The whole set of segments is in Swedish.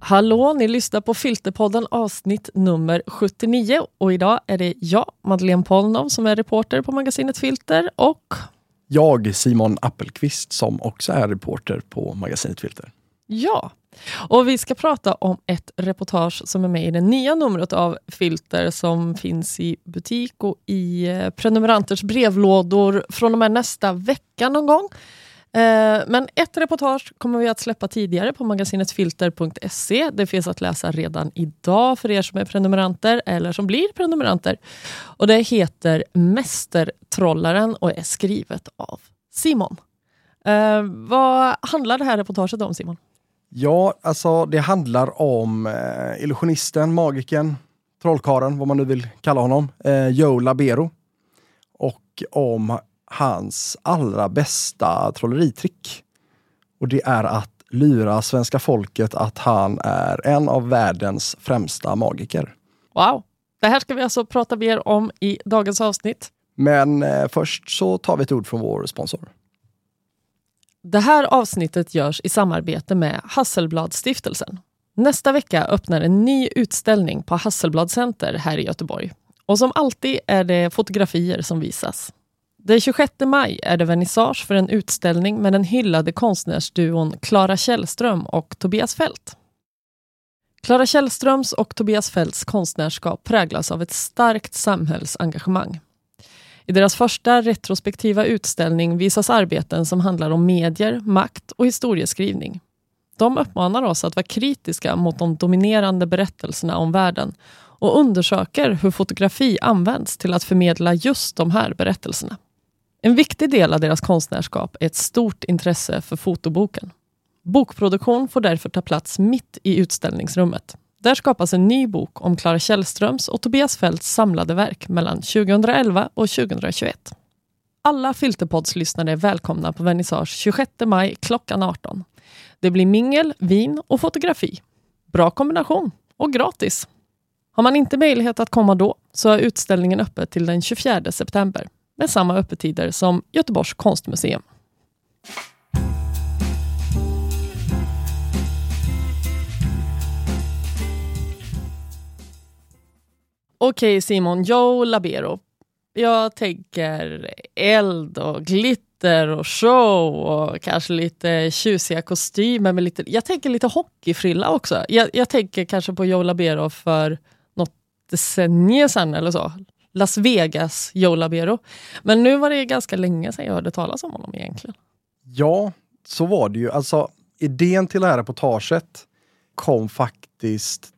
Hallå, ni lyssnar på Filterpodden avsnitt nummer 79 och idag är det jag, Madeleine Polnov, som är reporter på magasinet Filter och jag, Simon Appelqvist, som också är reporter på magasinet Filter. Ja, och vi ska prata om ett reportage som är med i det nya numret av Filter som finns i butik och i eh, prenumeranters brevlådor från och med nästa vecka någon gång. Eh, men ett reportage kommer vi att släppa tidigare på magasinet filter.se. Det finns att läsa redan idag för er som är prenumeranter eller som blir prenumeranter. Och Det heter Mästertrollaren och är skrivet av Simon. Eh, vad handlar det här reportaget om Simon? Ja, alltså det handlar om eh, illusionisten, magiken, trollkaren, vad man nu vill kalla honom, eh, Joe Labero. Och om hans allra bästa trolleritrick. Och det är att lura svenska folket att han är en av världens främsta magiker. Wow! Det här ska vi alltså prata mer om i dagens avsnitt. Men eh, först så tar vi ett ord från vår sponsor. Det här avsnittet görs i samarbete med Hasselbladstiftelsen. Nästa vecka öppnar en ny utställning på Hasselblad Center här i Göteborg. Och som alltid är det fotografier som visas. Den 26 maj är det vernissage för en utställning med den hyllade konstnärsduon Klara Källström och Tobias Fält. Klara Källströms och Tobias Fälts konstnärskap präglas av ett starkt samhällsengagemang. I deras första retrospektiva utställning visas arbeten som handlar om medier, makt och historieskrivning. De uppmanar oss att vara kritiska mot de dominerande berättelserna om världen och undersöker hur fotografi används till att förmedla just de här berättelserna. En viktig del av deras konstnärskap är ett stort intresse för fotoboken. Bokproduktion får därför ta plats mitt i utställningsrummet. Där skapas en ny bok om Clara Källströms och Tobias Fälts samlade verk mellan 2011 och 2021. Alla Filterpods-lyssnare är välkomna på vernissage 26 maj klockan 18. Det blir mingel, vin och fotografi. Bra kombination och gratis. Har man inte möjlighet att komma då så är utställningen öppen till den 24 september med samma öppettider som Göteborgs konstmuseum. Okej Simon, Joe Labero. Jag tänker eld och glitter och show och kanske lite tjusiga kostymer. Med lite, jag tänker lite hockeyfrilla också. Jag, jag tänker kanske på Joe Labero för något decennium sedan eller så. Las Vegas Joe Labero. Men nu var det ganska länge sedan jag hörde talas om honom egentligen. Ja, så var det ju. Alltså, idén till det här reportaget kom faktiskt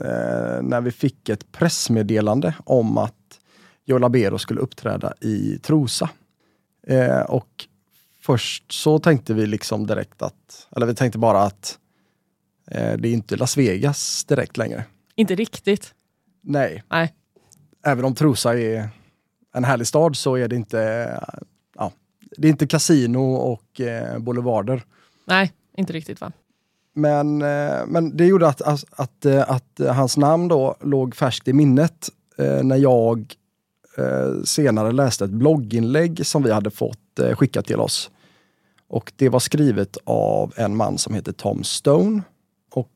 eh, när vi fick ett pressmeddelande om att Joe Labero skulle uppträda i Trosa. Eh, och först så tänkte vi liksom direkt att, eller vi tänkte bara att eh, det är inte Las Vegas direkt längre. Inte riktigt. Nej. Nej även om Trosa är en härlig stad så är det inte, ja, det är inte kasino och eh, boulevarder. Nej, inte riktigt va? Men, eh, men det gjorde att, att, att, eh, att, hans namn då låg färskt i minnet eh, när jag eh, senare läste ett blogginlägg som vi hade fått eh, skickat till oss. Och det var skrivet av en man som heter Tom Stone. Och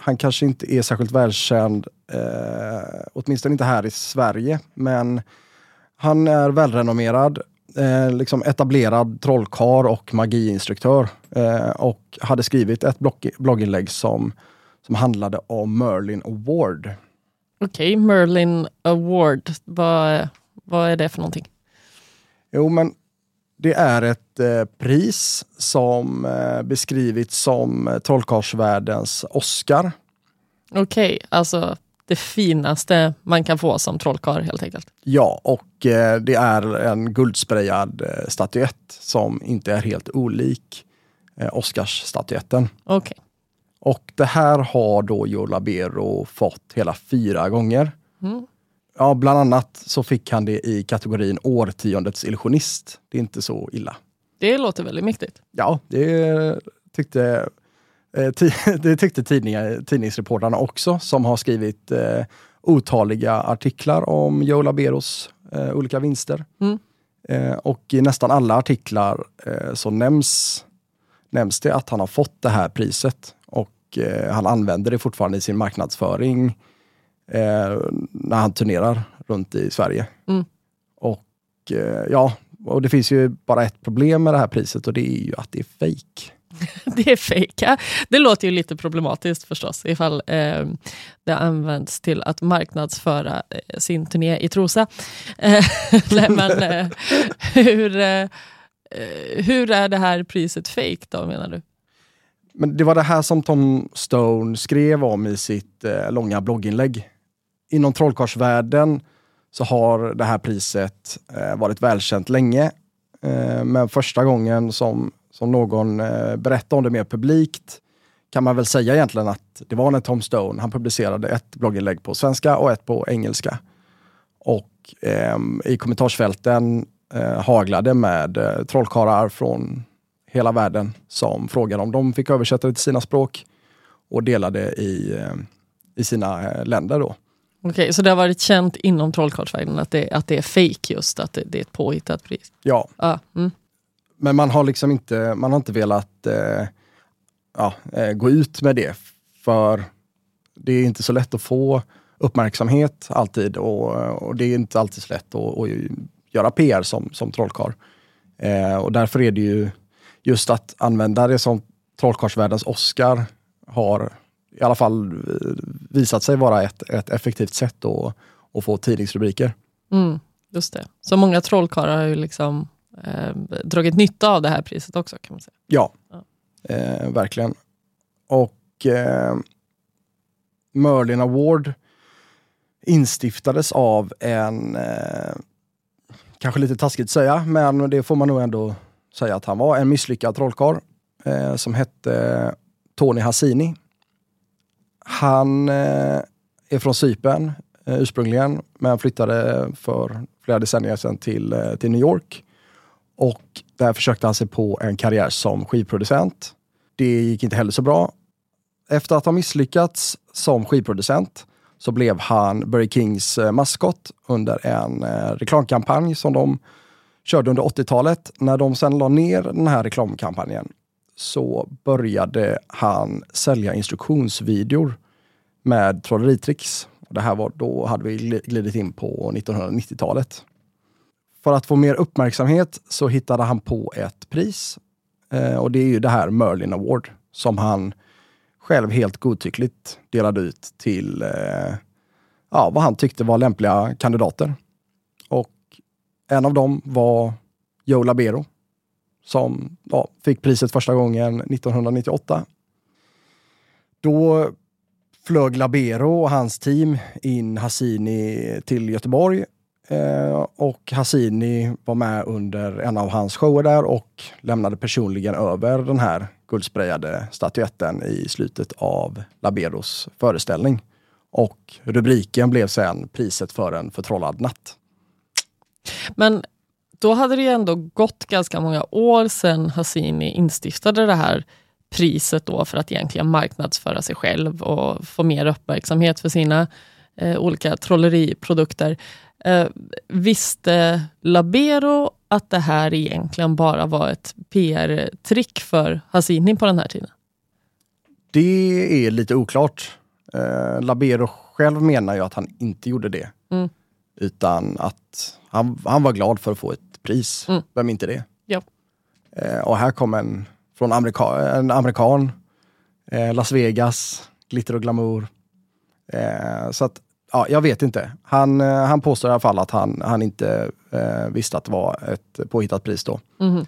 han kanske inte är särskilt välkänd, eh, åtminstone inte här i Sverige, men han är välrenommerad, eh, liksom etablerad trollkar och magiinstruktör eh, och hade skrivit ett blogg blogginlägg som, som handlade om Merlin Award. Okej, okay, Merlin Award, vad, vad är det för någonting? Jo, men det är ett eh, pris som eh, beskrivits som eh, trollkarlsvärldens Oscar. Okej, okay, alltså det finaste man kan få som trollkarl helt enkelt. Ja, och eh, det är en guldsprayad eh, statyett som inte är helt olik eh, Oscarsstatyetten. Okay. Och det här har då Joe Labero fått hela fyra gånger. Mm. Ja, bland annat så fick han det i kategorin årtiondets illusionist. Det är inte så illa. Det låter väldigt mäktigt. Ja, det tyckte det tyckte tidningar, tidningsreportrarna också som har skrivit eh, otaliga artiklar om Joe Laberos eh, olika vinster. Mm. Eh, och i nästan alla artiklar eh, så nämns, nämns det att han har fått det här priset och eh, han använder det fortfarande i sin marknadsföring eh, när han turnerar runt i Sverige. Mm. Och ja, och det finns ju bara ett problem med det här priset och det är ju att det är fejk. det är fejka. Det låter ju lite problematiskt förstås ifall eh, det används till att marknadsföra eh, sin turné i Trosa. Eh, nej, men eh, hur, eh, eh, hur är det här priset fejk då menar du? Men det var det här som Tom Stone skrev om i sitt eh, långa blogginlägg. Inom trollkarlsvärlden så har det här priset eh, varit välkänt länge. Eh, men första gången som som någon eh, berättade om det mer publikt kan man väl säga egentligen att det var när Tom Stone, han publicerade ett blogginlägg på svenska och ett på engelska. Och eh, i kommentarsfälten eh, haglade med eh, trollkarlar från hela världen som frågade om de fick översätta det till sina språk och delade i, eh, i sina eh, länder då. Okej, okay, så det har varit känt inom trollkarlsvärlden att det, att det är fake just, att det, det är ett påhittat pris? Ja. Ah, mm. Men man har liksom inte, man har inte velat eh, ja, eh, gå ut med det. För det är inte så lätt att få uppmärksamhet alltid och, och det är inte alltid så lätt att, att göra PR som, som trollkarl. Eh, och därför är det ju just att använda det som trollkarlsvärldens Oscar har i alla fall eh, visat sig vara ett, ett effektivt sätt att, att få tidningsrubriker. Mm, just det. Så många trollkarlar har ju liksom eh, dragit nytta av det här priset också kan man säga. Ja, ja. Eh, verkligen. Och eh, Merlin Award instiftades av en, eh, kanske lite taskigt att säga, men det får man nog ändå säga att han var, en misslyckad trollkarl eh, som hette Tony Hassini. Han eh, är från Cypern eh, ursprungligen, men flyttade för flera decennier sedan till, eh, till New York. Och där försökte han sig på en karriär som skivproducent. Det gick inte heller så bra. Efter att ha misslyckats som skivproducent så blev han Burry Kings eh, maskot under en eh, reklamkampanj som de körde under 80-talet. När de sen la ner den här reklamkampanjen så började han sälja instruktionsvideor med trolleritricks. Det här var då hade vi glidit in på 1990-talet. För att få mer uppmärksamhet så hittade han på ett pris. Eh, och det är ju det här Merlin Award som han själv helt godtyckligt delade ut till eh, ja, vad han tyckte var lämpliga kandidater. Och en av dem var Joe Labero som ja, fick priset första gången 1998. Då flög Labero och hans team in Hassini till Göteborg Eh, och Hassini var med under en av hans shower där och lämnade personligen över den här guldsprayade statyetten i slutet av Laberos föreställning. Och rubriken blev sen Priset för en förtrollad natt. Men då hade det ju ändå gått ganska många år sedan Hassini instiftade det här priset då för att egentligen marknadsföra sig själv och få mer uppmärksamhet för sina eh, olika trolleriprodukter. Eh, visste Labero att det här egentligen bara var ett PR-trick för Hasini på den här tiden? Det är lite oklart. Eh, Labero själv menar ju att han inte gjorde det. Mm. Utan att han, han var glad för att få ett pris. Mm. Vem inte det? Ja. Eh, och här kom en från amerika, en amerikan, eh, Las Vegas, glitter och glamour. Eh, så att ja, jag vet inte. Han, eh, han påstår i alla fall att han, han inte eh, visste att det var ett påhittat pris då. Mm.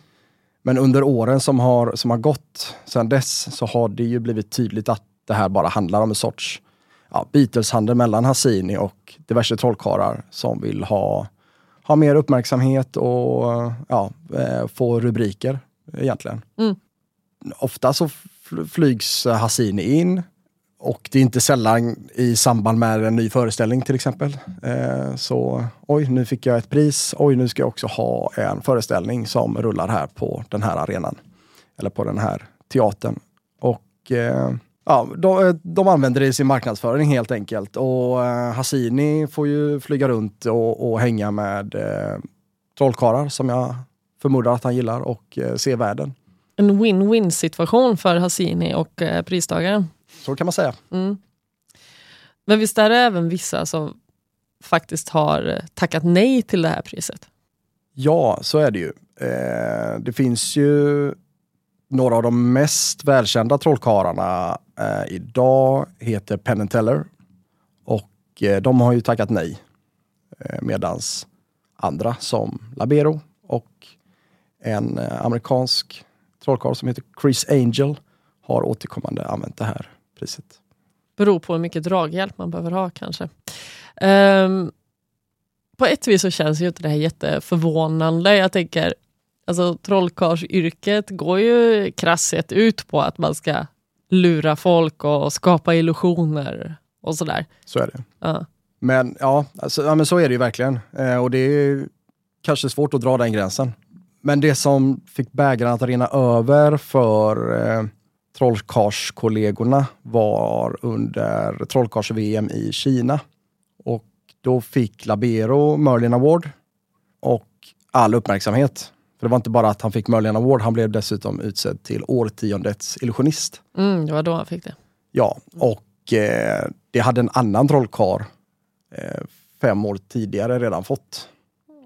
Men under åren som har, som har gått sedan dess så har det ju blivit tydligt att det här bara handlar om en sorts ja, byteshandel mellan Hassini och diverse trollkarlar som vill ha, ha mer uppmärksamhet och ja, eh, få rubriker egentligen. Mm. Ofta så flygs Hassini in och det är inte sällan i samband med en ny föreställning till exempel. Eh, så oj, nu fick jag ett pris. Oj, nu ska jag också ha en föreställning som rullar här på den här arenan. Eller på den här teatern. Och eh, ja, de, eh, de använder det i sin marknadsföring helt enkelt. Och eh, Hassini får ju flyga runt och, och hänga med eh, trollkarlar som jag förmodar att han gillar och eh, se världen. En win-win situation för Hassini och eh, pristagaren. Så kan man säga. Mm. Men visst är det även vissa som faktiskt har eh, tackat nej till det här priset? Ja, så är det ju. Eh, det finns ju några av de mest välkända trollkarlarna eh, idag heter Penn Teller. Och eh, de har ju tackat nej. Eh, medans andra som Labero och en eh, amerikansk trollkarl som heter Chris Angel har återkommande använt det här priset. Beror på hur mycket draghjälp man behöver ha kanske. Um, på ett vis så känns ju inte det här jätteförvånande. Jag tänker, alltså trollkarlsyrket går ju krasst ut på att man ska lura folk och skapa illusioner och sådär. Så är det. Ja. Men ja, alltså, ja men så är det ju verkligen. Eh, och det är kanske svårt att dra den gränsen. Men det som fick bägaren att rinna över för eh, trollkarlskollegorna var under trollkarls-VM i Kina. Och då fick Labero Merlin Award och all uppmärksamhet. För det var inte bara att han fick Merlin Award, han blev dessutom utsedd till årtiondets illusionist. Mm, det var då han fick det. Ja, och eh, det hade en annan trollkarl eh, fem år tidigare redan fått.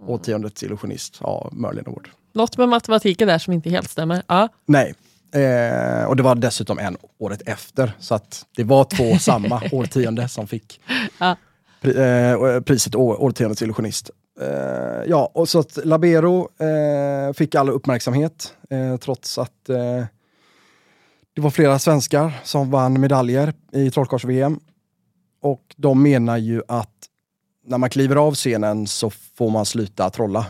Årtiondets illusionist, ja, Merlin Award. Något med matematiken där som inte helt stämmer. Ja. Nej. Eh, och det var dessutom en året efter. Så att det var två samma årtionde som fick Ja. pri, eh, priset Å- Årtiondets illusionist. Eh, ja, och så att Labero eh, fick all uppmärksamhet eh, trots att eh, det var flera svenskar som vann medaljer i trollkarls-VM. Och de menar ju att när man kliver av scenen så får man sluta trolla.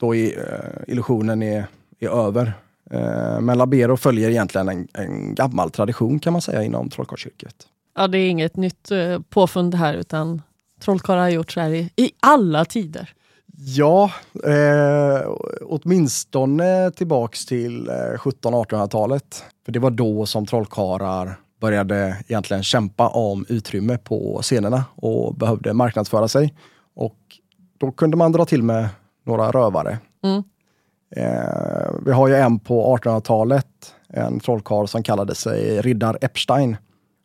Då är eh, illusionen är, är över. Eh, men Labero följer egentligen en, en gammal tradition kan man säga inom trollkarlsyrket. ja, det är inget nytt eh, påfund här utan trollkarlar har gjort så här i, i alla tider. Ja, eh, åtminstone tillbaks till eh, 1700-1800-talet. För det var då som trollkarlar började egentligen kämpa om utrymme på scenerna och behövde marknadsföra sig. Och då kunde man dra till med några rövare. Mm. Eh, vi har ju en på 1800-talet, en trollkarl som kallade sig Riddar Epstein.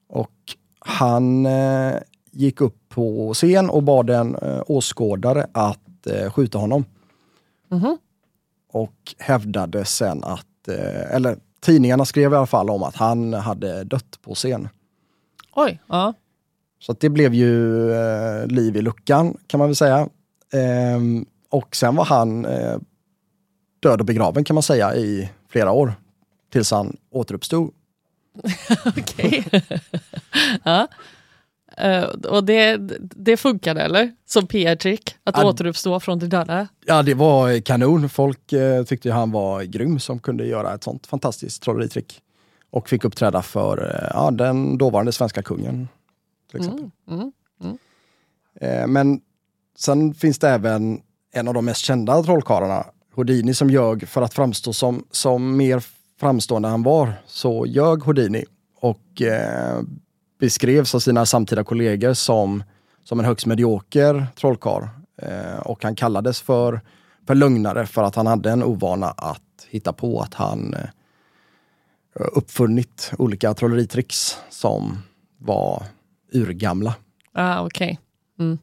Och han eh, gick upp på scen och bad en eh, åskådare att eh, skjuta honom. Mhm. Och hävdade sen att, eh, eller tidningarna skrev i alla fall om att han hade dött på scen. Oj, ja. Så det blev ju eh, liv i luckan kan man väl säga. Ehm, och sen var han eh, död och begraven kan man säga i flera år. Tills han återuppstod. Okej. ja. Eh, och det, det funkade eller? Som PR-trick? Att Ja. återuppstå från de döda? Ja, det var kanon. Folk eh, tyckte han var grym som kunde göra ett sånt fantastiskt trolleritrick. Och fick uppträda för ja, den dåvarande svenska kungen. Till exempel. Mm, mm. Eh, men sen finns det även en av de mest kända trollkarlarna, Houdini, som ljög för att framstå som, som mer framstående han var. Så ljög Houdini och eh, beskrevs av sina samtida kollegor som, som en högst medioker trollkarl. Eh, och han kallades för, för lögnare för att han hade en ovana att hitta på att han eh, uppfunnit olika trolleritricks som var urgamla. Ah, Okej. Mm.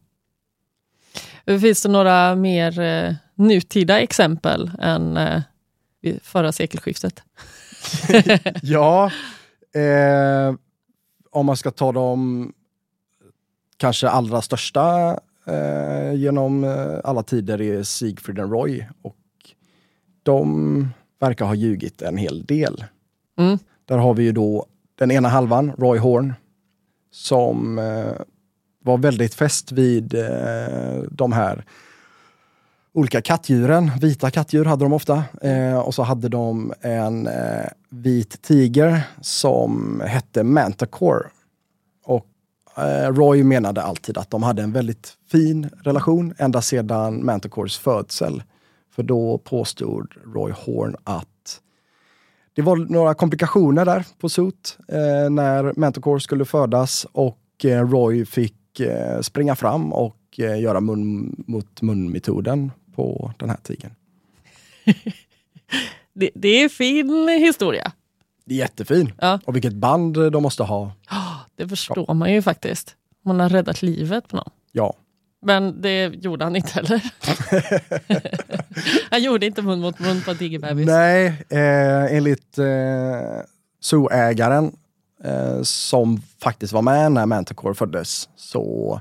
Finns det några mer eh, nutida exempel än eh, vid förra sekelskiftet? Ja, eh, om man ska ta de kanske allra största eh, genom eh, alla tider är Siegfried och Roy. Och de verkar ha ljugit en hel del. Mm. Där har vi ju då den ena halvan, Roy Horn, som eh, var väldigt fäst vid eh, de här olika kattdjuren. Vita kattdjur hade de ofta. Eh, och så hade de en eh, vit tiger som hette Mantacore. Och eh, Roy menade alltid att de hade en väldigt fin relation ända sedan Mantacores födsel. För då påstod Roy Horn att det var några komplikationer där på Sot eh, när Mantacore skulle födas och eh, Roy fick eh, springa fram och eh, göra mun mot mun-metoden på den här tigern. Det, det är fin historia. Det är jättefin. Ja. Och vilket band de måste ha. Det förstår man ju faktiskt. Man har räddat livet på någon. Ja. Men det gjorde han inte heller. han gjorde inte mun mot mun på en tigerbebis. Nej, eh, enligt eh, zooägaren eh, som faktiskt var med när Manticore föddes så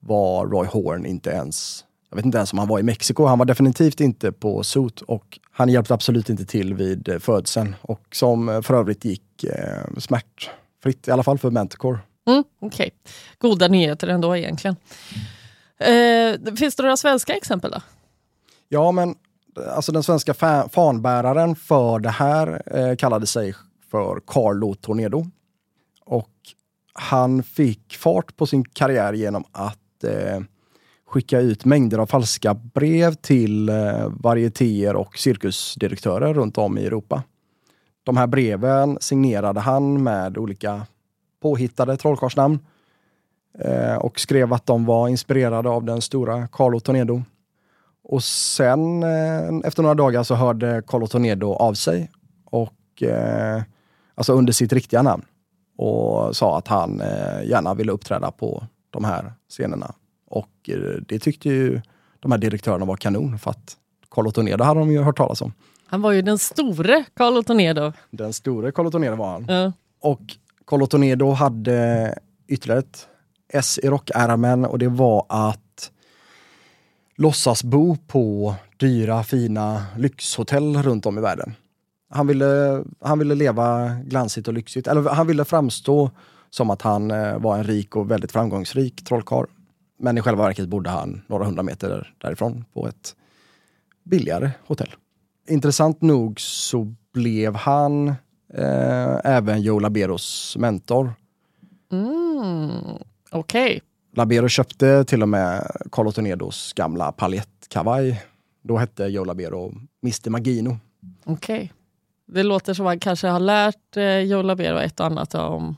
var Roy Horn inte ens, jag vet inte ens om han var i Mexiko, han var definitivt inte på Zoot och han hjälpte absolut inte till vid eh, födseln och som eh, för övrigt gick eh, smärtfritt, i alla fall för Manticore. Mm, Okej, goda nyheter ändå egentligen. Eh, finns det några svenska exempel då? Ja, men alltså den svenska fa- fanbäraren för det här eh, kallade sig för Carlo Tornado. Och han fick fart på sin karriär genom att eh, skicka ut mängder av falska brev till eh, varietéer och cirkusdirektörer runt om i Europa. De här breven signerade han med olika påhittade trollkarlsnamn eh, och skrev att de var inspirerade av den stora Carlo Tornedo. Och sen eh, efter några dagar så hörde Carlo Tornedo av sig och eh, alltså under sitt riktiga namn och sa att han eh, gärna ville uppträda på de här scenerna. Och eh, det tyckte ju de här direktörerna var kanon för att Carlo Tornado hade de ju hört talas om. Han var ju den store Carlo Tornado. Den store Carlo Tornado var han. Ja. Och Carlo Tornado hade ytterligare ett S i rockärmen och det var att låtsas bo på dyra fina lyxhotell runt om i världen. Han ville, han ville leva glansigt och lyxigt, eller han ville framstå som att han eh, var en rik och väldigt framgångsrik trollkarl. Men i själva verket bodde han några hundra meter därifrån på ett billigare hotell. Intressant nog så blev han eh, även Joe Laberos mentor. Mm, Okej. Labero köpte till och med Carlo Tornedos gamla paljettkavaj. Då hette Joe Labero Mr Magino. Okej. Det låter som att man kanske har lärt eh, Joe Labero ett och annat om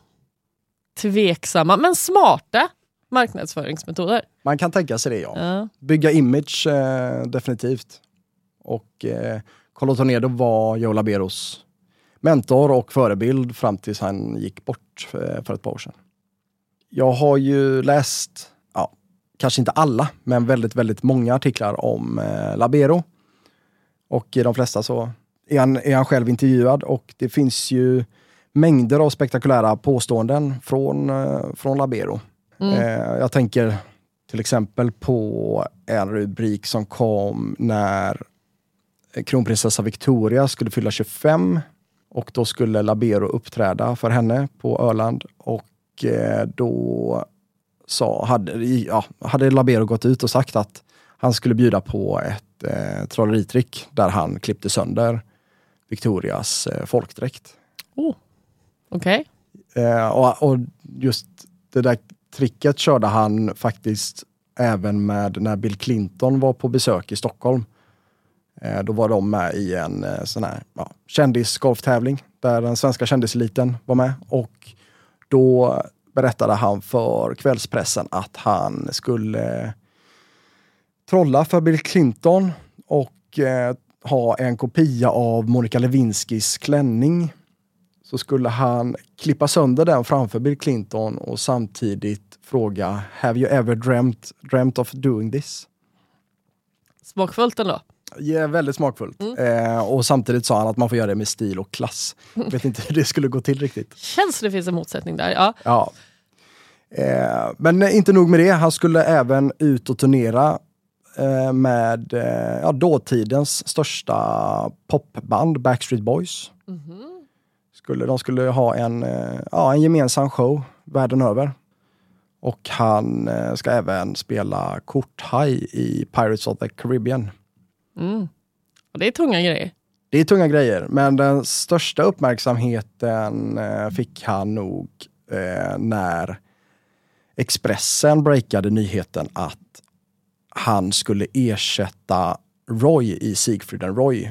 tveksamma men smarta marknadsföringsmetoder. Man kan tänka sig det ja. Ja. Bygga image eh, definitivt. Och eh, Carlo Tornado var Joe Laberos mentor och förebild fram tills han gick bort eh, för ett par år sedan. Jag har ju läst, ja, kanske inte alla, men väldigt, väldigt många artiklar om eh, Labero. Och i de flesta så är han, är han själv intervjuad och det finns ju mängder av spektakulära påståenden från, eh, från Labero. Mm. Eh, jag tänker till exempel på en rubrik som kom när kronprinsessa Victoria skulle fylla 25 och då skulle Labero uppträda för henne på Öland och eh, då sa, hade, ja, hade Labero gått ut och sagt att han skulle bjuda på ett eh, trolleritrick där han klippte sönder Victorias eh, folkdräkt. Oh. Okej. Eh, och, och just det där tricket körde han faktiskt även med när Bill Clinton var på besök i Stockholm. Eh, då var de med i en eh, sån här ja, kändisgolftävling där den svenska kändiseliten var med. Och då berättade han för kvällspressen att han skulle eh, trolla för Bill Clinton och eh, ha en kopia av Monica Lewinskis klänning så skulle han klippa sönder den framför Bill Clinton och samtidigt fråga Have you ever dreamt, dreamt of doing this? Smakfullt ändå. Ja, väldigt smakfullt. Eh, och samtidigt sa han att man får göra det med stil och klass. Vet inte hur det skulle gå till riktigt. Känns det finns en motsättning där. Ja. Ja. Eh, men inte nog med det, han skulle även ut och turnera eh, med eh, ja, dåtidens största popband, Backstreet Boys. Skulle, de skulle ha en, eh, ja, en gemensam show världen över. Och han eh, ska även spela korthaj i Pirates of the Caribbean. Mm. Och det är tunga grejer. Det är tunga grejer, men den största uppmärksamheten eh, fick han nog eh, när Expressen breakade nyheten att han skulle ersätta Roy i Siegfried and Roy.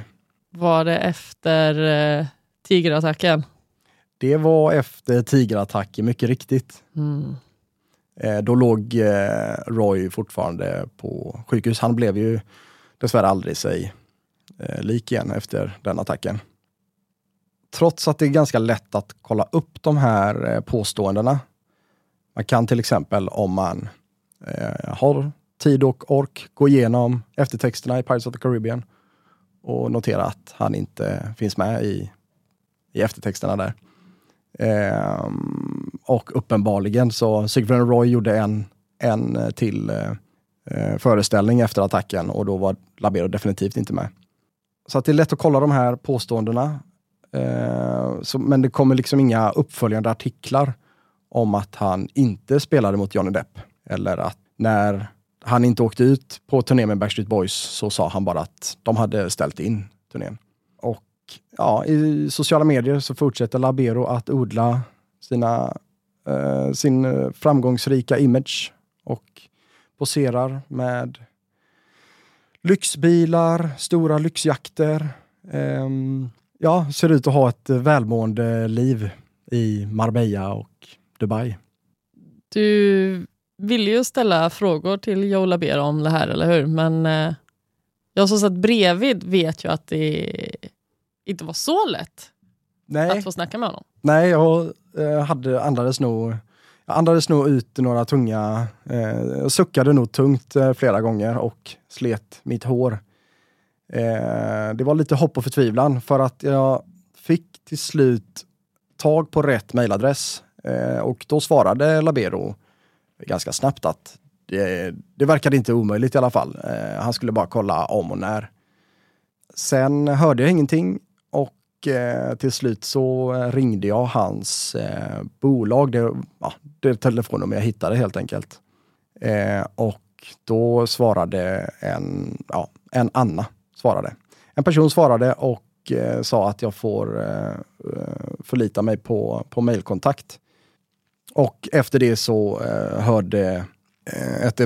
Var det efter eh, Tigerattacken. Det var efter tigerattacken, mycket riktigt. Mm. Eh, då låg eh, Roy fortfarande på sjukhus. Han blev ju dessvärre aldrig sig eh, lik igen efter den attacken. Trots att det är ganska lätt att kolla upp de här påståendena. Man kan till exempel om man har tid och ork gå igenom eftertexterna i Pirates of the Caribbean och notera att han inte finns med i, i eftertexterna där. Ehm, och uppenbarligen så Sigfrid Roy gjorde en, en eh, till eh, eh, föreställning efter attacken och då var Labero definitivt inte med. Så att det är lätt att kolla de här påståendena. Eh, så, men det kommer liksom inga uppföljande artiklar om att han inte spelade mot Johnny Depp. Eller att när han inte åkte ut på turné med Backstreet Boys så sa han bara att de hade ställt in turnén. Ja, i sociala medier så fortsätter Labero att odla sina, eh, sin eh, framgångsrika image och poserar med lyxbilar, stora lyxjakter. Eh, ja, ser ut att ha ett eh, välmående liv i Marbella och Dubai. Du ville ju ställa frågor till Joe Labero om det här, eller hur? Men eh, jag som satt bredvid vet ju att det inte var så lätt Nej, att få snacka med honom. nej jag eh, hade, andades nog jag andades nog ut några tunga, eh, suckade nog tungt eh, flera gånger och slet mitt hår. Eh, det var lite hopp och förtvivlan för att jag fick till slut tag på rätt mejladress eh, och då svarade Labero ganska snabbt att det, det verkade inte omöjligt i alla fall. Eh, han skulle bara kolla om och när. Sen hörde jag ingenting och eh, till slut så eh, ringde jag hans eh, bolag. Det, ja, det telefonnummer jag hittade helt enkelt. Eh, och då svarade en, ja, en Anna. Svarade. En person svarade och eh, sa att jag får eh, eh, förlita mig på, på mejlkontakt. Och efter det så hörde ett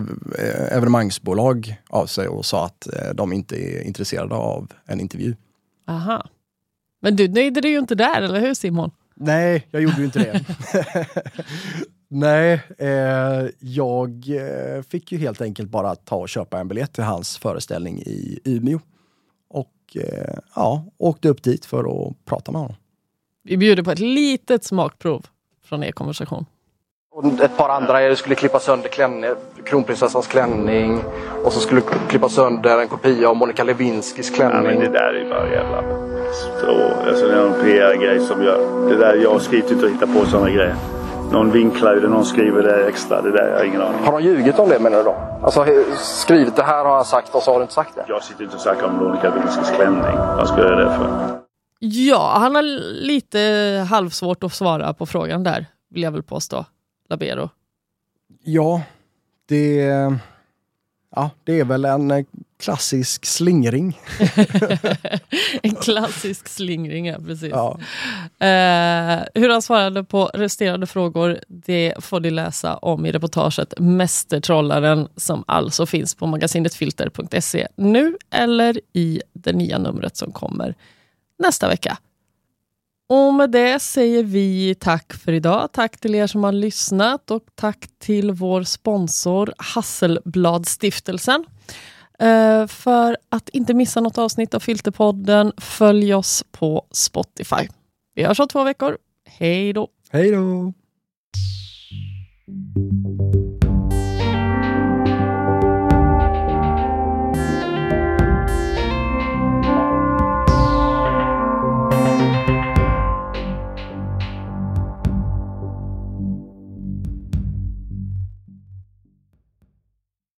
evenemangsbolag av sig och sa att de inte är intresserade av en intervju. Aha. Men du nöjde dig ju inte där, eller hur Simon? Nej, jag gjorde ju inte det. Nej, eh, jag eh, fick ju helt enkelt bara ta och köpa en biljett till hans föreställning i Umeå. Och eh, ja, åkte upp dit för att prata med honom. Vi bjuder på ett litet smakprov från er konversation. Och ett par andra er skulle klippa sönder klänning, kronprinsessans klänning. Och så skulle klippa sönder en kopia av Monica Lewinskis Ja, klänning. men det där är bara jävla... Så, alltså det är någon PR-grej som gör. Det där, jag skriver inte och hittar på sådana grejer. Någon vinklar det, någon skriver det extra. Det där, jag har ingen aning. Har de ljugit om det menar du då? Alltså skrivit det här har jag sagt och så har du inte sagt det? Jag sitter inte och snackar om Monica Lewinskis klänning. Vad skulle jag göra det för? Ja, han har lite halvsvårt att svara på frågan där, vill jag väl påstå. Labero. Ja, det, ja, det är väl en eh, klassisk slingring. en klassisk slingring, ja, precis. Ja. Eh, hur han svarade på resterande frågor det får ni läsa om i reportaget Mästertrollaren som alltså finns på magasinetfilter.se nu eller i det nya numret som kommer nästa vecka. Och med det säger vi tack för idag. Tack till er som har lyssnat och tack till vår sponsor Hasselbladstiftelsen. Eh, för att inte missa något avsnitt av Filterpodden, följ oss på Spotify. Vi hörs om två veckor. Hej då! Hej då!